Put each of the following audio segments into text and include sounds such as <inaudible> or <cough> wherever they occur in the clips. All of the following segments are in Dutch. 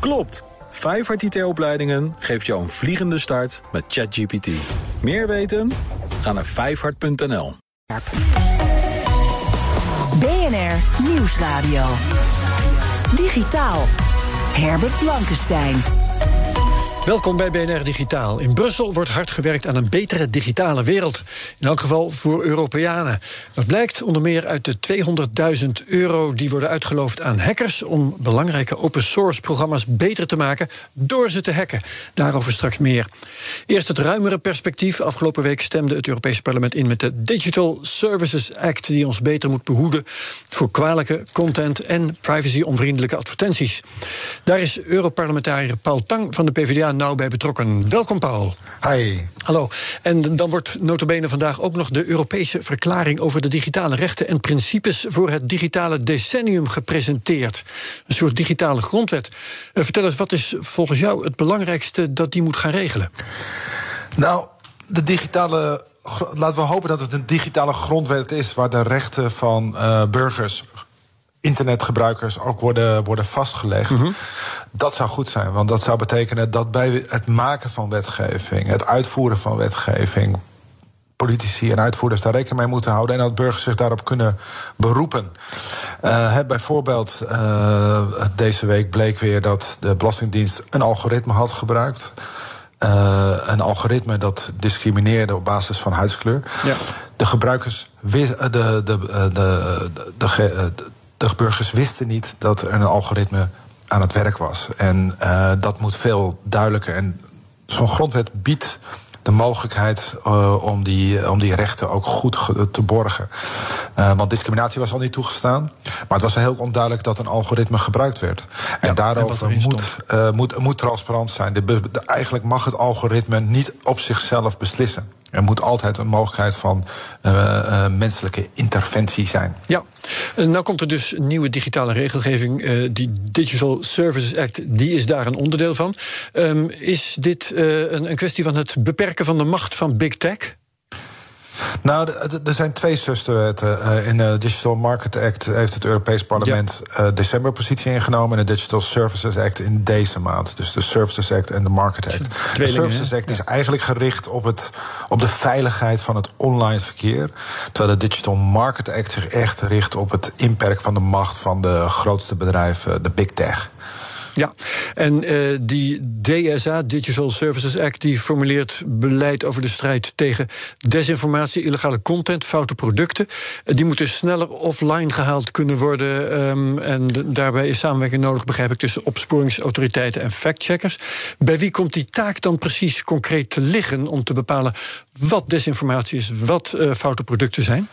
Klopt! Vijfhart IT-opleidingen geeft jou een vliegende start met ChatGPT. Meer weten? Ga naar vijfhart.nl. BNR Nieuwsradio. Digitaal. Herbert Blankenstein. Welkom bij BNR Digitaal. In Brussel wordt hard gewerkt aan een betere digitale wereld. In elk geval voor Europeanen. Dat blijkt onder meer uit de 200.000 euro die worden uitgeloofd aan hackers om belangrijke open source programma's beter te maken door ze te hacken. Daarover straks meer. Eerst het ruimere perspectief. Afgelopen week stemde het Europese parlement in met de Digital Services Act, die ons beter moet behoeden voor kwalijke content en privacy-onvriendelijke advertenties. Daar is Europarlementariër Paul Tang van de PvdA nauw bij betrokken. Welkom, Paul. Hi. Hallo. En dan wordt notabene vandaag ook nog de Europese verklaring over de digitale rechten en principes voor het digitale decennium gepresenteerd. Een soort digitale grondwet. Uh, vertel eens, wat is volgens jou het belangrijkste dat die moet gaan regelen? Nou, de digitale. Laten we hopen dat het een digitale grondwet is waar de rechten van uh, burgers internetgebruikers ook worden, worden vastgelegd. Mm -hmm. Dat zou goed zijn, want dat zou betekenen dat bij het maken van wetgeving, het uitvoeren van wetgeving, politici en uitvoerders daar rekening mee moeten houden en dat burgers zich daarop kunnen beroepen. Uh, bijvoorbeeld, uh, deze week bleek weer dat de Belastingdienst een algoritme had gebruikt. Uh, een algoritme dat discrimineerde op basis van huidskleur. Ja. De gebruikers, de, de, de, de, de, burgers wisten niet dat er een algoritme aan het werk was. En uh, dat moet veel duidelijker. En zo'n grondwet biedt de mogelijkheid uh, om, die, om die rechten ook goed te borgen. Uh, want discriminatie was al niet toegestaan. Maar het was heel onduidelijk dat een algoritme gebruikt werd. En ja, daarover en moet, uh, moet, moet transparant zijn. De, de, eigenlijk mag het algoritme niet op zichzelf beslissen. Er moet altijd een mogelijkheid van uh, uh, menselijke interventie zijn. Ja, en nou komt er dus nieuwe digitale regelgeving. Uh, die Digital Services Act, die is daar een onderdeel van. Um, is dit een, een kwestie van het beperken van de macht van big tech? Nou, er zijn twee zusterwetten. In de Digital Market Act heeft het Europees Parlement ja. december positie ingenomen. En de Digital Services Act in deze maand. Dus de Services Act en de Market Act. De Services Act is eigenlijk gericht op, het, op de veiligheid van het online verkeer. Terwijl de Digital Market Act zich echt richt op het inperken van de macht van de grootste bedrijven, de big tech. Ja, en uh, die DSA, Digital Services Act, die formuleert beleid over de strijd tegen desinformatie, illegale content, foute producten. Uh, die moeten sneller offline gehaald kunnen worden. Um, en daarbij is samenwerking nodig, begrijp ik, tussen opsporingsautoriteiten en factcheckers. Bij wie komt die taak dan precies concreet te liggen om te bepalen wat desinformatie is, wat uh, foute producten zijn?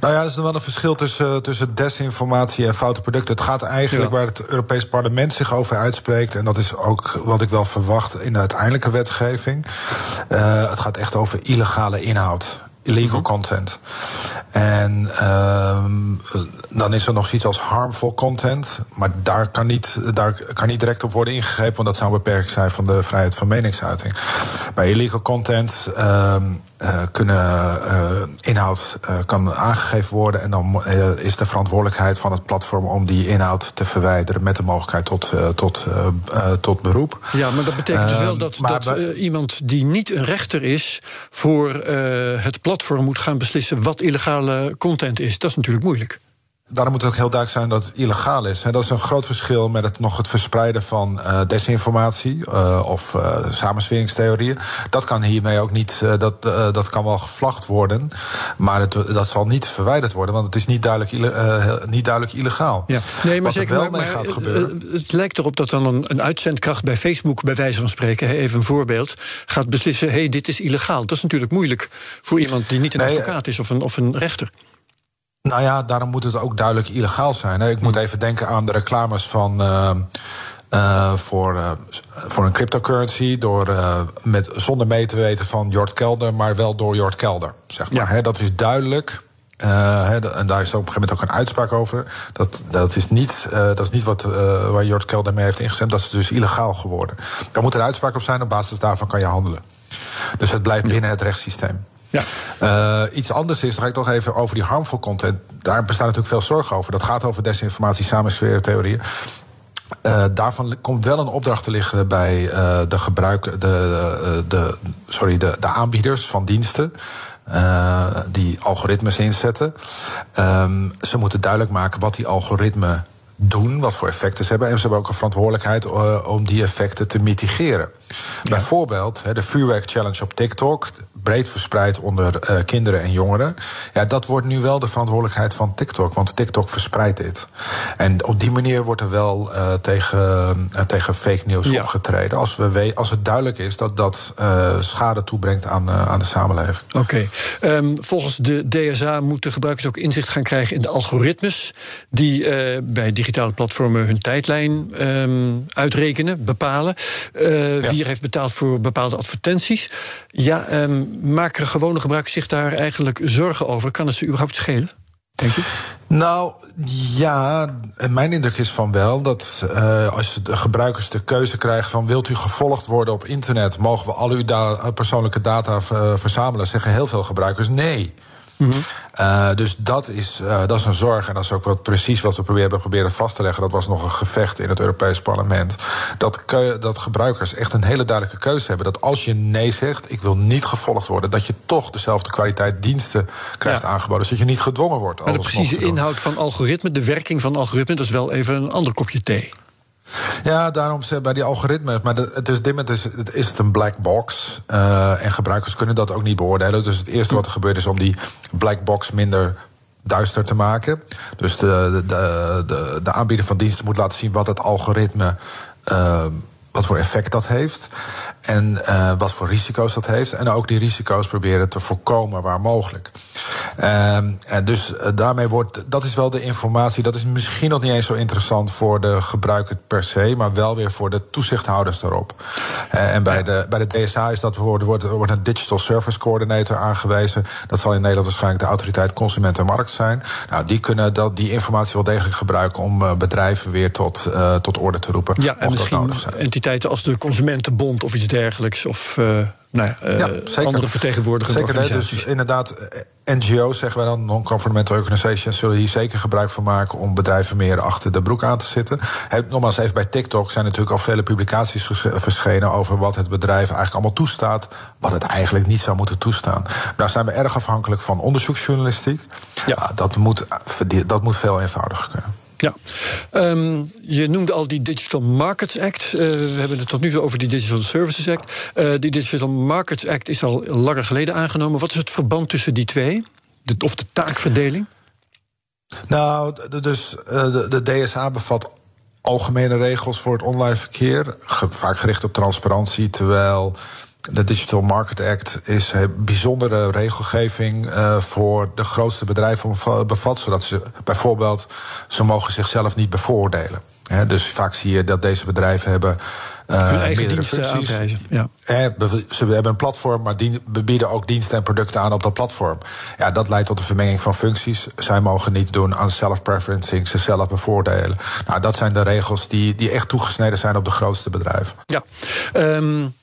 Nou ja, er is nog wel een verschil tussen, tussen desinformatie en foute producten. Het gaat eigenlijk ja. waar het Europees Parlement zich over uitspreekt. En dat is ook wat ik wel verwacht in de uiteindelijke wetgeving. Uh, het gaat echt over illegale inhoud illegal -hmm. content. En uh, dan is er nog iets als harmful content. Maar daar kan, niet, daar kan niet direct op worden ingegrepen, want dat zou beperkt zijn van de vrijheid van meningsuiting. Bij illegal content uh, uh, kunnen uh, inhoud uh, kan aangegeven worden en dan is de verantwoordelijkheid van het platform om die inhoud te verwijderen met de mogelijkheid tot, tot, tot beroep. Ja, maar dat betekent dus wel dat, dat bij... iemand die niet een rechter is voor het platform moet gaan beslissen wat illegale content is. Dat is natuurlijk moeilijk daarom moet het ook heel duidelijk zijn dat het illegaal is. dat is een groot verschil met het nog het verspreiden van uh, desinformatie uh, of uh, samensweringstheorieën. Dat kan hiermee ook niet, dat, dat kan wel gevlacht worden, maar het, dat zal niet verwijderd worden, want het is niet duidelijk, niet duidelijk illegaal. Ja. Nee, maar Wat zeker, wel maar, mee gaat gebeuren. Het lijkt erop dat dan een, een uitzendkracht bij Facebook, bij wijze van spreken, even een voorbeeld, gaat beslissen: hé, hey, dit is illegaal. Dat is natuurlijk moeilijk voor iemand die niet een nee, advocaat is of een, of een rechter. Nou ja, daarom moet het ook duidelijk illegaal zijn. Ik moet even denken aan de reclames van. Uh, uh, voor, uh, voor een cryptocurrency, door, met, zonder mee te weten van Jort Kelder, maar wel door Jort Kelder. Zeg maar. Ja. dat is duidelijk. He, en daar is op een gegeven moment ook een uitspraak over. Dat, dat, is, niet, dat is niet wat, waar Jort Kelder mee heeft ingestemd. Dat is dus illegaal geworden. Daar moet een uitspraak op zijn. Op basis daarvan kan je handelen. Dus het blijft binnen het rechtssysteem. Ja. Uh, iets anders is, dan ga ik toch even over die harmful content. Daar bestaat natuurlijk veel zorg over. Dat gaat over desinformatie, samensfeertheorieën. Uh, daarvan komt wel een opdracht te liggen bij uh, de, gebruik, de, de, de, sorry, de, de aanbieders van diensten. Die algoritmes inzetten. Um, ze moeten duidelijk maken wat die algoritmen doen, wat voor effecten ze hebben. En ze hebben ook een verantwoordelijkheid uh, om die effecten te mitigeren. Ja. Bijvoorbeeld de vuurwerk challenge op TikTok, breed verspreid onder uh, kinderen en jongeren. Ja, dat wordt nu wel de verantwoordelijkheid van TikTok, want TikTok verspreidt dit. En op die manier wordt er wel uh, tegen, tegen fake news ja. opgetreden. Als, we als het duidelijk is dat dat schade toebrengt aan, aan de samenleving. Oké. Okay. Um, volgens de DSA moeten gebruikers ook inzicht gaan krijgen in de algoritmes die bij digitale platformen hun tijdlijn um, uitrekenen, bepalen. Uh, ja. Wie er heeft betaald voor bepaalde advertenties. Ja, um, maken gewone gebruikers zich daar eigenlijk zorgen over? Kan het ze überhaupt schelen? Denk je? Nou ja, mijn indruk is van wel dat uh, als de gebruikers de keuze krijgen van wilt u gevolgd worden op internet, mogen we al uw da persoonlijke data verzamelen, zeggen heel veel gebruikers nee. Mm -hmm. uh, dus dat is, uh, dat is een zorg. En dat is ook wat precies wat we proberen, proberen vast te leggen. Dat was nog een gevecht in het Europees Parlement. Dat, dat gebruikers echt een hele duidelijke keuze hebben. Dat als je nee zegt, ik wil niet gevolgd worden, dat je toch dezelfde kwaliteit diensten krijgt ja. aangeboden. Dus dat je niet gedwongen wordt. Maar de precieze inhoud van algoritme, de werking van algoritme, dat is wel even een ander kopje thee. Ja, daarom bij die algoritmes. Maar het is, dit is, is het een black box. Uh, en gebruikers kunnen dat ook niet beoordelen. Dus het eerste wat er gebeurt is om die black box minder duister te maken. Dus de, de, de, de aanbieder van diensten moet laten zien wat het algoritme. Uh, wat voor effect dat heeft. En uh, wat voor risico's dat heeft. En ook die risico's proberen te voorkomen waar mogelijk. Um, en dus uh, daarmee wordt, dat is wel de informatie, dat is misschien nog niet eens zo interessant voor de gebruiker per se, maar wel weer voor de toezichthouders daarop. Uh, en bij, de, bij de DSA is dat wordt, wordt, wordt een Digital Service Coordinator aangewezen. Dat zal in Nederland waarschijnlijk de autoriteit Consument en Markt zijn. Nou, die kunnen dat, die informatie wel degelijk gebruiken om bedrijven weer tot, uh, tot orde te roepen. Ja, en misschien entiteiten als de Consumentenbond of iets dergelijks. Of uh, nou ja, ja zeker. andere vertegenwoordigende zeker, organisaties. Dus inderdaad, NGO's, zeggen wij dan, non-governmental organizations, zullen hier zeker gebruik van maken om bedrijven meer achter de broek aan te zitten. He, nogmaals, even bij TikTok zijn natuurlijk al vele publicaties verschenen over wat het bedrijf eigenlijk allemaal toestaat, wat het eigenlijk niet zou moeten toestaan. Daar zijn we erg afhankelijk van onderzoeksjournalistiek. Ja. Uh, dat, moet, dat moet veel eenvoudiger kunnen. Ja, um, je noemde al die Digital Markets Act. Uh, we hebben het tot nu toe over die Digital Services Act. Uh, die Digital Markets Act is al langer geleden aangenomen. Wat is het verband tussen die twee? De, of de taakverdeling? Nou, dus de, de DSA bevat algemene regels voor het online verkeer. Vaak gericht op transparantie, terwijl de Digital Market Act is bijzondere regelgeving uh, voor de grootste bedrijven bevat, zodat ze bijvoorbeeld ze mogen zichzelf niet bevoordelen. He, dus vaak zie je dat deze bedrijven hebben uh, Hun eigen diensten aanprijzen. Ja. He, ze hebben een platform, maar dien, bieden ook diensten en producten aan op dat platform. Ja, dat leidt tot een vermenging van functies. Zij mogen niet doen aan self-preferencing, zichzelf bevoordelen. Nou, dat zijn de regels die, die echt toegesneden zijn op de grootste bedrijven. Ja. Um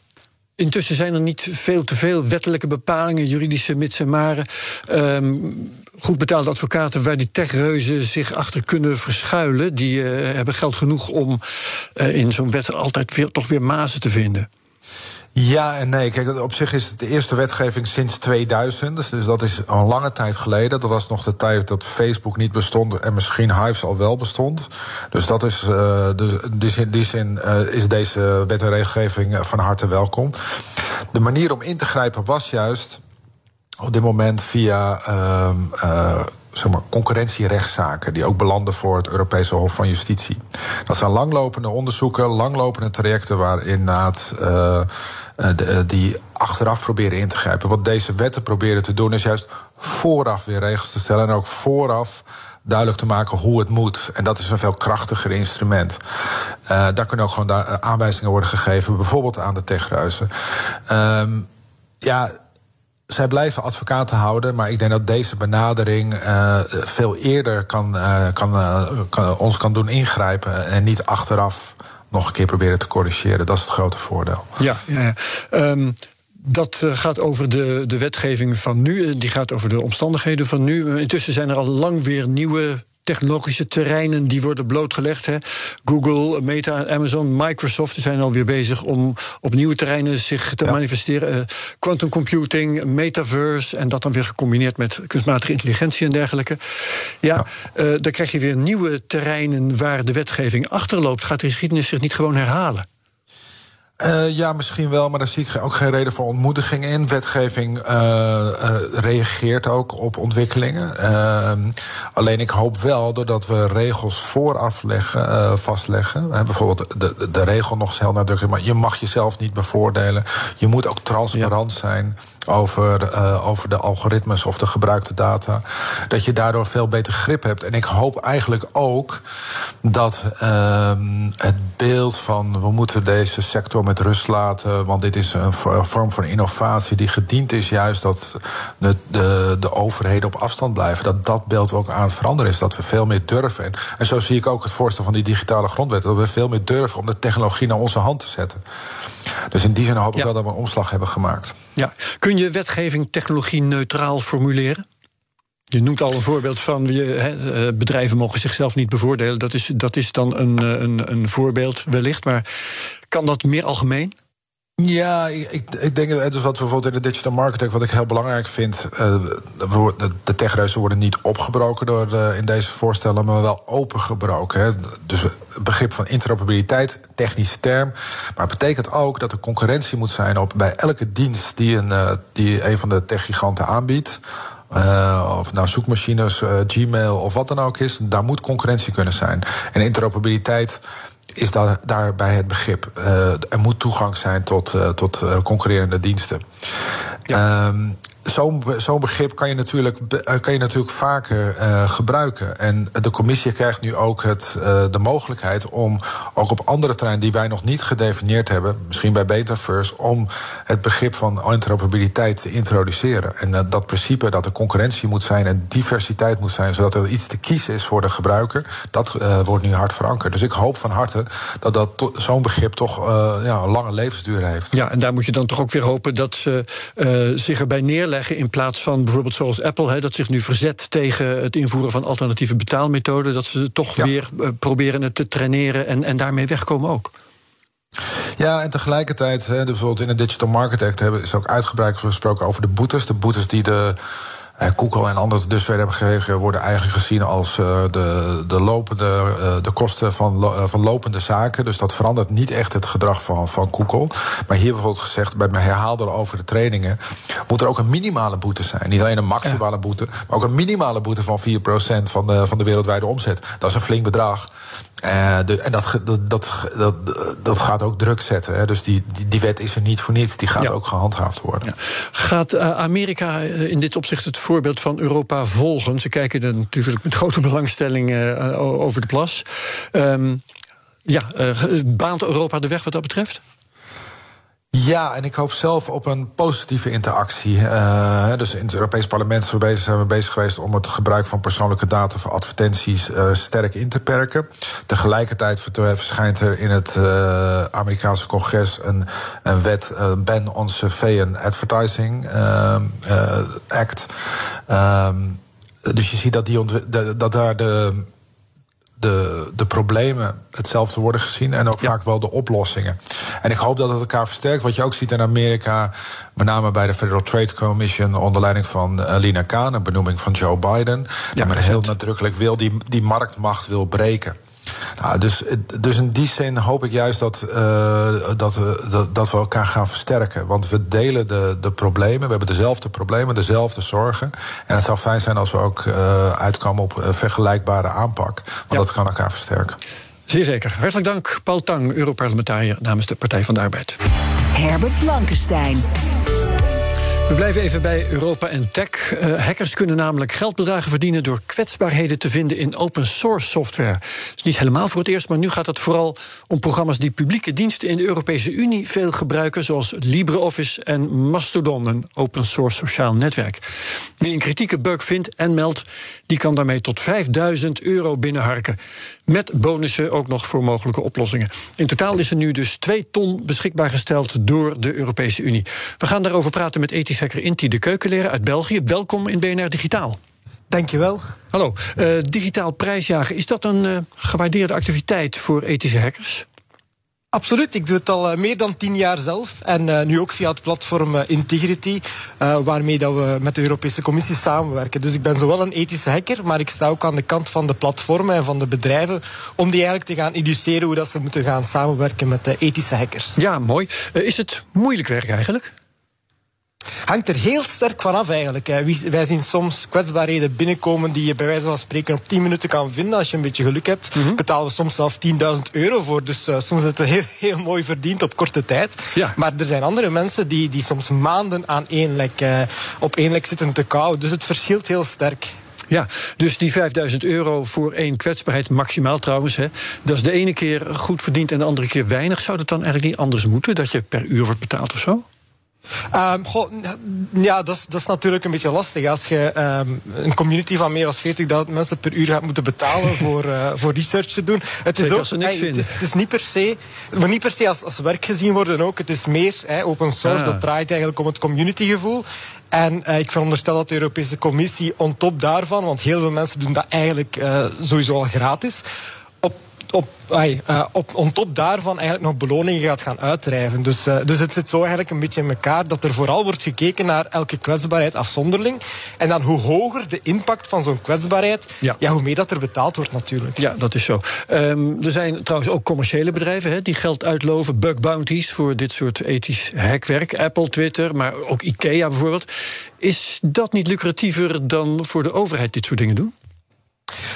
Intussen zijn er niet veel te veel wettelijke bepalingen, juridische mits en maren. Um, goed betaalde advocaten waar die techreuzen zich achter kunnen verschuilen. Die uh, hebben geld genoeg om uh, in zo'n wet altijd weer, toch weer mazen te vinden. Ja en nee. Kijk, op zich is het de eerste wetgeving sinds 2000. Dus dat is al lange tijd geleden. Dat was nog de tijd dat Facebook niet bestond en misschien Hives al wel bestond. Dus dat is, uh, dus in die zin uh, is deze wet en regelgeving van harte welkom. De manier om in te grijpen was juist op dit moment via. Uh, uh, zeg maar, concurrentierechtszaken die ook belanden voor het Europese Hof van Justitie. Dat zijn langlopende onderzoeken, langlopende trajecten waarin inderdaad uh, die achteraf proberen in te grijpen. Wat deze wetten proberen te doen is juist vooraf weer regels te stellen en ook vooraf duidelijk te maken hoe het moet. En dat is een veel krachtiger instrument. Daar kunnen ook gewoon aanwijzingen worden gegeven, bijvoorbeeld aan de techreuzen. Um, ja zij blijven advocaten houden, maar ik denk dat deze benadering uh, veel eerder kan, uh, kan, uh, kan, ons kan doen ingrijpen en niet achteraf nog een keer proberen te corrigeren. Dat is het grote voordeel. Ja, ja, ja. Um, dat gaat over de, de wetgeving van nu, die gaat over de omstandigheden van nu. Intussen zijn er al lang weer nieuwe technologische terreinen die worden blootgelegd. Hè. Google, Meta, Amazon, Microsoft zijn alweer bezig om op nieuwe terreinen zich te manifesteren. Uh, quantum computing, metaverse en dat dan weer gecombineerd met kunstmatige intelligentie en dergelijke. Ja, ja. Uh, dan krijg je weer nieuwe terreinen waar de wetgeving achterloopt. Gaat de geschiedenis zich niet gewoon herhalen? Uh, ja, misschien wel, maar daar zie ik ook geen reden voor ontmoediging in. Wetgeving uh, uh, reageert ook op ontwikkelingen. alleen ik hoop wel, doordat we regels vooraf leggen, vastleggen. bijvoorbeeld de, de, regel nog heel nadrukkelijk, maar je mag jezelf niet bevoordelen. Je moet ook transparant ja. zijn over, uh, over de algoritmes of de gebruikte data. Dat je daardoor veel beter grip hebt. En ik hoop eigenlijk ook dat uh, het beeld van we moeten deze sector met rust laten. Want dit is een vorm van innovatie die gediend is juist dat de, de, de overheden op afstand blijven. Dat dat beeld ook aan het veranderen is. Dat we veel meer durven. En, en zo zie ik ook het voorstel van die digitale grondwet. Dat we veel meer durven om de technologie naar onze hand te zetten. Dus in die zin hoop ik ja. wel dat we een omslag hebben gemaakt. Ja. Kun je wetgeving technologie neutraal formuleren? Je noemt al een voorbeeld van je, he, bedrijven mogen zichzelf niet bevoordelen. Dat is, dat is dan een, een, een voorbeeld wellicht. Maar kan dat meer algemeen? Ja, ik, ik denk dat dus wat bijvoorbeeld in de digital marketing, wat ik heel belangrijk vind, uh, de, techreuzen worden niet opgebroken door de, in deze voorstellen, maar wel opengebroken. Hè. Dus het begrip van interoperabiliteit, technische term, maar het betekent ook dat er concurrentie moet zijn op bij elke dienst die een, uh, die een van de techgiganten aanbiedt. Of nou zoekmachines, Gmail of wat dan ook is, daar moet concurrentie kunnen zijn. En interoperabiliteit is daar, daarbij het begrip. Uh, er moet toegang zijn tot, uh, tot uh, concurrerende diensten. Ja. Um, zo'n zo begrip kan je natuurlijk, kan je natuurlijk vaker uh, gebruiken. En de commissie krijgt nu ook het, uh, de mogelijkheid om ook op andere terreinen die wij nog niet gedefinieerd hebben, misschien bij Betaverse, om het begrip van interoperabiliteit te introduceren. En dat principe dat er concurrentie moet zijn en diversiteit moet zijn, zodat er iets te kiezen is voor de gebruiker, dat wordt nu hard verankerd. Dus ik hoop van harte dat, dat zo'n begrip toch ja, een lange levensduur heeft. Ja, en daar moet je dan toch ook weer hopen dat ze zich erbij neerleggen in plaats van bijvoorbeeld zoals Apple, hè, dat zich nu verzet tegen het invoeren van alternatieve betaalmethoden, dat ze toch ja. weer uh, proberen het te traineren en, en daarmee wegkomen ook. Ja, en tegelijkertijd, hè, bijvoorbeeld in de Digital Market Act hebben is ook uitgebreid gesproken over de boetes. De boetes die de Google en anderen dus verder hebben gekregen, worden eigenlijk gezien als uh, de, de, lopende, uh, de kosten van, van lopende zaken. Dus dat verandert niet echt het gedrag van, van Google. Maar hier bijvoorbeeld gezegd, bij mijn herhaalde over de trainingen, moet er ook een minimale boete zijn. Niet alleen een maximale boete, maar ook een minimale boete van 4% van de, van de wereldwijde omzet. Dat is een flink bedrag. Uh, de, en dat, dat, dat, dat, dat gaat ook druk zetten. Hè. Dus die, die, die, wet is er niet voor niets. Die gaat ja. ook gehandhaafd worden. Ja. Gaat uh, Amerika in dit opzicht het voorbeeld van Europa volgen? Ze kijken er natuurlijk met grote belangstelling uh, over de plas. Um, ja, baant Europa de weg wat dat betreft? Ja, en ik hoop zelf op een positieve interactie. Uh, dus in het Europees Parlement zijn we, bezig, geweest om het gebruik van persoonlijke data voor advertenties uh, sterk in te perken. Tegelijkertijd verschijnt er in het uh, Amerikaanse congres een, een wet, Ban on Surveillance Advertising Act. Um, dus je ziet dat, die dat daar de de, de problemen hetzelfde worden gezien en ook ja. vaak wel de oplossingen. En ik hoop dat het elkaar versterkt. Wat je ook ziet in Amerika, met name bij de Federal Trade Commission onder leiding van uh, Lina Khan, een benoeming van Joe Biden, ja, die heel nadrukkelijk wil die, die marktmacht wil breken. Nou, dus, dus in die zin hoop ik juist dat, uh, dat, dat, dat, we elkaar gaan versterken. Want we delen de, de problemen. We hebben dezelfde problemen, dezelfde zorgen. En het zou fijn zijn als we ook uh, uitkomen op een vergelijkbare aanpak. Want ja. dat kan elkaar versterken. Zeer zeker. Hartelijk dank, Paul Tang, Europarlementariër namens de Partij van de Arbeid. Herbert Blankenstein. We blijven even bij Europa en tech. Uh, hackers kunnen namelijk geldbedragen verdienen door kwetsbaarheden te vinden in open source software. Dat is niet helemaal voor het eerst, maar nu gaat het vooral om programma's die publieke diensten in de Europese Unie veel gebruiken, zoals LibreOffice en Mastodon, een open source sociaal netwerk. Wie een kritieke bug vindt en meldt, die kan daarmee tot 5000 euro binnenharken. Met bonussen ook nog voor mogelijke oplossingen. In totaal is er nu dus 2 ton beschikbaar gesteld door de Europese Unie. We gaan daarover praten met ethisch hacker Inti de Keukenleraar uit België. Welkom in BNR Digitaal. Dankjewel. Hallo. Uh, digitaal prijsjagen, is dat een uh, gewaardeerde activiteit voor ethische hackers? Absoluut, ik doe het al meer dan tien jaar zelf. En nu ook via het platform Integrity, waarmee dat we met de Europese Commissie samenwerken. Dus ik ben zowel een ethische hacker, maar ik sta ook aan de kant van de platformen en van de bedrijven om die eigenlijk te gaan educeren hoe dat ze moeten gaan samenwerken met de ethische hackers. Ja, mooi. is het moeilijk werk eigenlijk? Hangt er heel sterk vanaf eigenlijk. Wij zien soms kwetsbaarheden binnenkomen die je bij wijze van spreken op 10 minuten kan vinden. Als je een beetje geluk hebt, mm betalen we soms zelf 10.000 euro voor. Dus uh, soms is het heel, <laughs> heel mooi verdiend op korte tijd. Ja. Maar er zijn andere mensen die, die soms maanden aan één lek, uh, op één lek zitten te kauwen. Dus het verschilt heel sterk. Ja, dus die 5000 euro voor één kwetsbaarheid, maximaal trouwens, hè, dat is de ene keer goed verdiend en de andere keer weinig. Zou dat dan eigenlijk niet anders moeten, dat je per uur wordt betaald of zo? Um, goh, ja, dat is, dat is natuurlijk een beetje lastig. Als je um, een community van meer dan 40.000 mensen per uur gaat moeten betalen <laughs> voor, uh, voor research te doen. Het is, ook, ze niks hey, het, is, het is, niet per se, moet niet per se als, als werk gezien worden ook. Het is meer hey, open source, ah. dat draait eigenlijk om het communitygevoel. En uh, ik veronderstel dat de Europese Commissie on top daarvan, want heel veel mensen doen dat eigenlijk uh, sowieso al gratis op, ay, uh, op, on top daarvan eigenlijk nog beloningen gaat gaan uitdrijven. Dus, uh, dus het zit zo eigenlijk een beetje in elkaar dat er vooral wordt gekeken naar elke kwetsbaarheid afzonderling. En dan hoe hoger de impact van zo'n kwetsbaarheid, ja. ja. hoe meer dat er betaald wordt natuurlijk. Ja, dat is zo. Um, er zijn trouwens ook commerciële bedrijven hè, die geld uitloven, bug bounties voor dit soort ethisch hackwerk. Apple, Twitter, maar ook IKEA bijvoorbeeld. Is dat niet lucratiever dan voor de overheid dit soort dingen doen?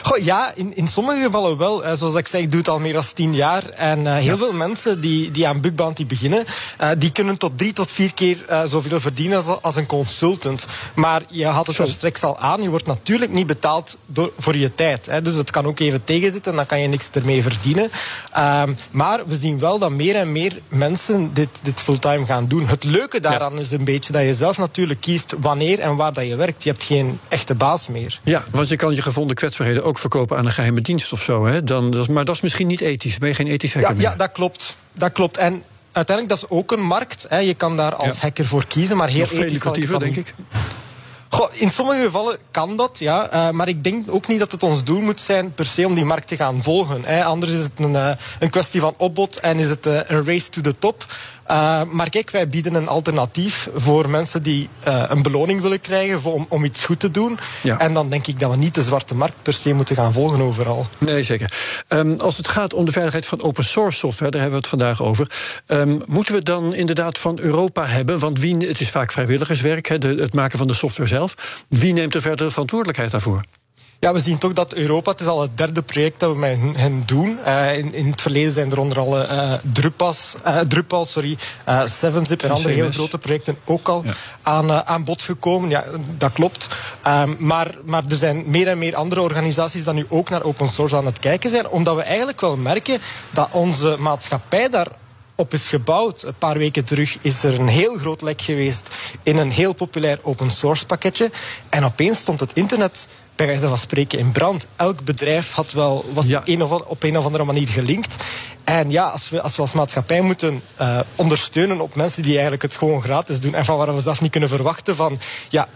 Goh, ja, in, in sommige gevallen wel. Uh, zoals ik zeg, ik doe het al meer dan tien jaar. En uh, heel ja. veel mensen die, die aan Bug Bounty beginnen, uh, die kunnen tot drie tot vier keer zoveel verdienen als, als een consultant. Maar je had het er straks al aan, je wordt natuurlijk niet betaald door, voor je tijd. Hè. Dus het kan ook even tegenzitten en dan kan je niks ermee verdienen. Ehm, maar we zien wel dat meer en meer mensen dit, dit fulltime gaan doen. Het leuke daaraan ja. is een beetje dat je zelf natuurlijk kiest wanneer en waar dat je werkt. Je hebt geen echte baas meer. Ja, want je kan je gevonden kwetsbaar ook verkopen aan een geheime dienst of zo. Hè? Dan, dat maar dat is misschien niet ethisch. Ben je geen ethisch hacker ja, meer? Ja, dat klopt. Dat klopt. En uiteindelijk, dat is ook een markt. Hè. Je kan daar als ja. hacker voor kiezen. Maar heel Nog veel lucratiever, denk ik. Goh, in sommige gevallen kan dat, ja. Uh, maar ik denk ook niet dat het ons doel moet zijn per se om die markt te gaan volgen. Hè. Anders is het een, uh, een kwestie van opbod en is het uh, een race to the top. Uh, maar kijk, wij bieden een alternatief voor mensen die uh, een beloning willen krijgen voor, om, om iets goed te doen. Ja. En dan denk ik dat we niet de zwarte markt per se moeten gaan volgen overal. Nee, zeker. Um, als het gaat om de veiligheid van open source software, daar hebben we het vandaag over. Um, moeten we dan inderdaad van Europa hebben? Want wie, het is vaak vrijwilligerswerk, he, de, het maken van de software zelf. Wie neemt er verder verantwoordelijkheid daarvoor? Ja, we zien toch dat Europa, het is al het derde project dat we met hen doen. Uh, in, in het verleden zijn er onder alle uh, Drupals, uh, Drupal, sorry, 7-Zip en andere heel grote projecten ook al ja. aan, aan bod gekomen. Ja, dat klopt. Um, maar, maar er zijn meer en meer andere organisaties die nu ook naar open source aan het kijken zijn. Omdat we eigenlijk wel merken dat onze maatschappij daar op is gebouwd. Een paar weken terug is er een heel groot lek geweest in een heel populair open source pakketje. En opeens stond het internet bij wijze van spreken in brand. Elk bedrijf had wel, was ja. een of, op een of andere manier gelinkt. En ja, als we als, we als maatschappij moeten uh, ondersteunen op mensen die eigenlijk het gewoon gratis doen en van waar we zelf niet kunnen verwachten van ja,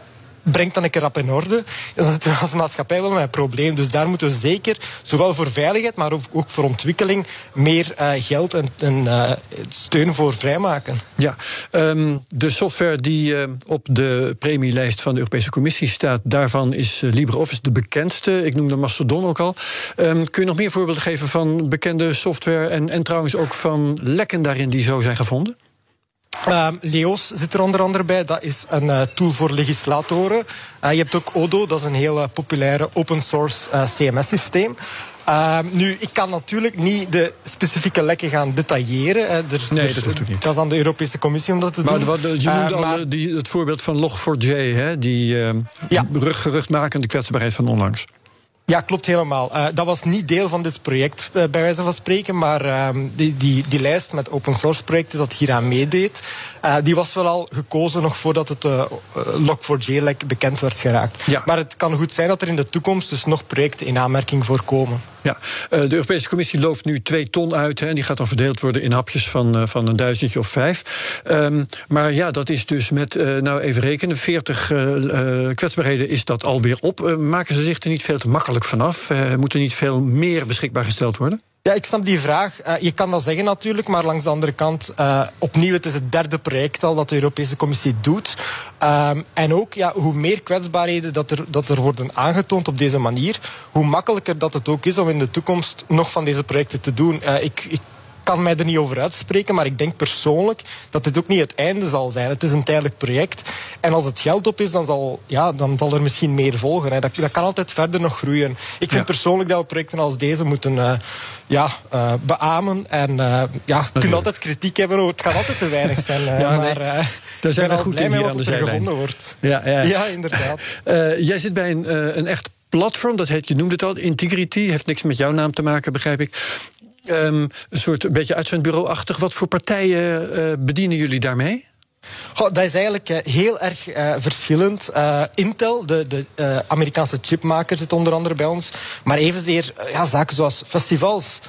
brengt dan een keer rap in orde. Dan zitten als maatschappij wel een probleem. Dus daar moeten we zeker, zowel voor veiligheid, maar ook voor ontwikkeling, meer uh, geld en, uh, steun voor vrijmaken. Ja, um, de software die uh, op de premielijst van de Europese Commissie staat, daarvan is LibreOffice de bekendste. Ik noemde Mastodon ook al. Um, kun je nog meer voorbeelden geven van bekende software en, en trouwens ook van lekken daarin die zo zijn gevonden? Uh, Leos zit er onder andere bij. Dat is een uh, tool voor legislatoren. Uh, je hebt ook Odo, dat is een heel populaire open source CMS-systeem. Uh, nu, ik kan natuurlijk niet de specifieke lekken gaan detailleren. Er, nee, dat hoeft ook niet. Dat is aan de Europese Commissie om dat te maar doen. Maar je noemde al die, het voorbeeld van Log4j, hè? die uh, ja. geruchtmakende kwetsbaarheid van onlangs. Ja, klopt helemaal. Uh, dat was niet deel van dit project, uh, bij wijze van spreken. Maar uh, die, die, die lijst met open source projecten dat hieraan meedeed, die was wel al gekozen nog voordat het Log4j bekend werd geraakt. Ja. Maar het kan goed zijn dat er in de toekomst dus nog projecten in aanmerking voorkomen. Ja, de Europese Commissie looft nu twee ton uit. En die gaat dan verdeeld worden in hapjes van, van een duizendje of vijf. Um, maar ja, dat is dus met, nou even rekenen, 40 kwetsbaarheden is dat alweer op. maken ze zich er niet veel te makkelijk vanaf? moet er niet veel meer beschikbaar gesteld worden? Ja, ik snap die vraag. Uh, je kan dat zeggen natuurlijk, maar langs de andere kant, uh, opnieuw, het is het derde project al dat de Europese Commissie doet. Um, en ook, ja, hoe meer kwetsbaarheden dat er, dat er worden aangetoond op deze manier, hoe makkelijker dat het ook is om in de toekomst nog van deze projecten te doen. Ik, ik kan mij er niet over uitspreken, maar ik denk persoonlijk dat dit ook niet het einde zal zijn. Het is een tijdelijk project. En als het geld op is, dan zal, ja, dan zal er misschien meer volgen. Hè. Dat, dat kan altijd verder nog groeien. Ik vind ja. persoonlijk dat we projecten als deze moeten uh, ja, uh, beamen. En uh, ja, je kunt altijd kritiek hebben. Het kan altijd te weinig zijn. <laughs> ja, maar nee. daar zijn we goed in hier aan de zijlijn. gevonden wordt. Ja, ja. ja inderdaad. <laughs> jij zit bij een, een echt platform, dat heet, je noemde het al, Integrity, heeft niks met jouw naam te maken, begrijp ik. Um, een soort een beetje uitzendbureau-achtig. Wat voor partijen uh, bedienen jullie daarmee? Goh, dat is eigenlijk uh, heel erg uh, verschillend. Intel, de, de Amerikaanse chipmaker, zit onder andere bij ons. Maar evenzeer ja, zaken zoals festivals,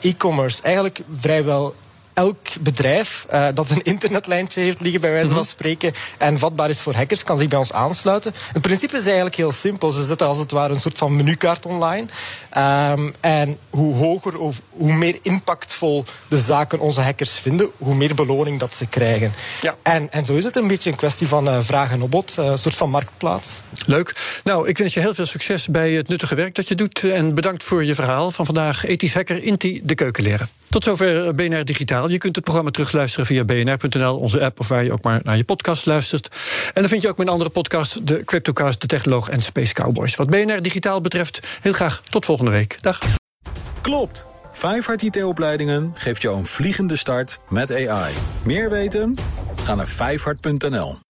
e-commerce. Eigenlijk vrijwel elk bedrijf uh, dat een internetlijntje heeft liggen, bij wijze van mhm. spreken, en vatbaar is voor hackers, kan zich bij ons aansluiten. Het principe is eigenlijk heel simpel. Ze zetten als het ware een soort van menukaart online. Um, en hoe hoger of hoe meer impactvol de zaken onze hackers vinden, hoe meer beloning dat ze krijgen. Ja. En, en zo is het een beetje een kwestie van uh, vraag en opbod, uh, een soort van marktplaats. Leuk. Nou, ik wens je heel veel succes bij het nuttige werk dat je doet. En bedankt voor je verhaal van vandaag. Ethisch hacker Inti de Keukenleren. Tot zover BNR Digitaal. Je kunt het programma terugluisteren via bnr.nl, onze app of waar je ook maar naar je podcast luistert. En dan vind je ook mijn andere podcast, de Cryptocast, de Technoloog en Space Cowboys. Wat BNR Digitaal betreft, heel graag tot volgende week. Dag. Klopt. Vijfhart IT-opleidingen geeft jou een vliegende start met AI. Meer weten? Ga naar vijfhart.nl.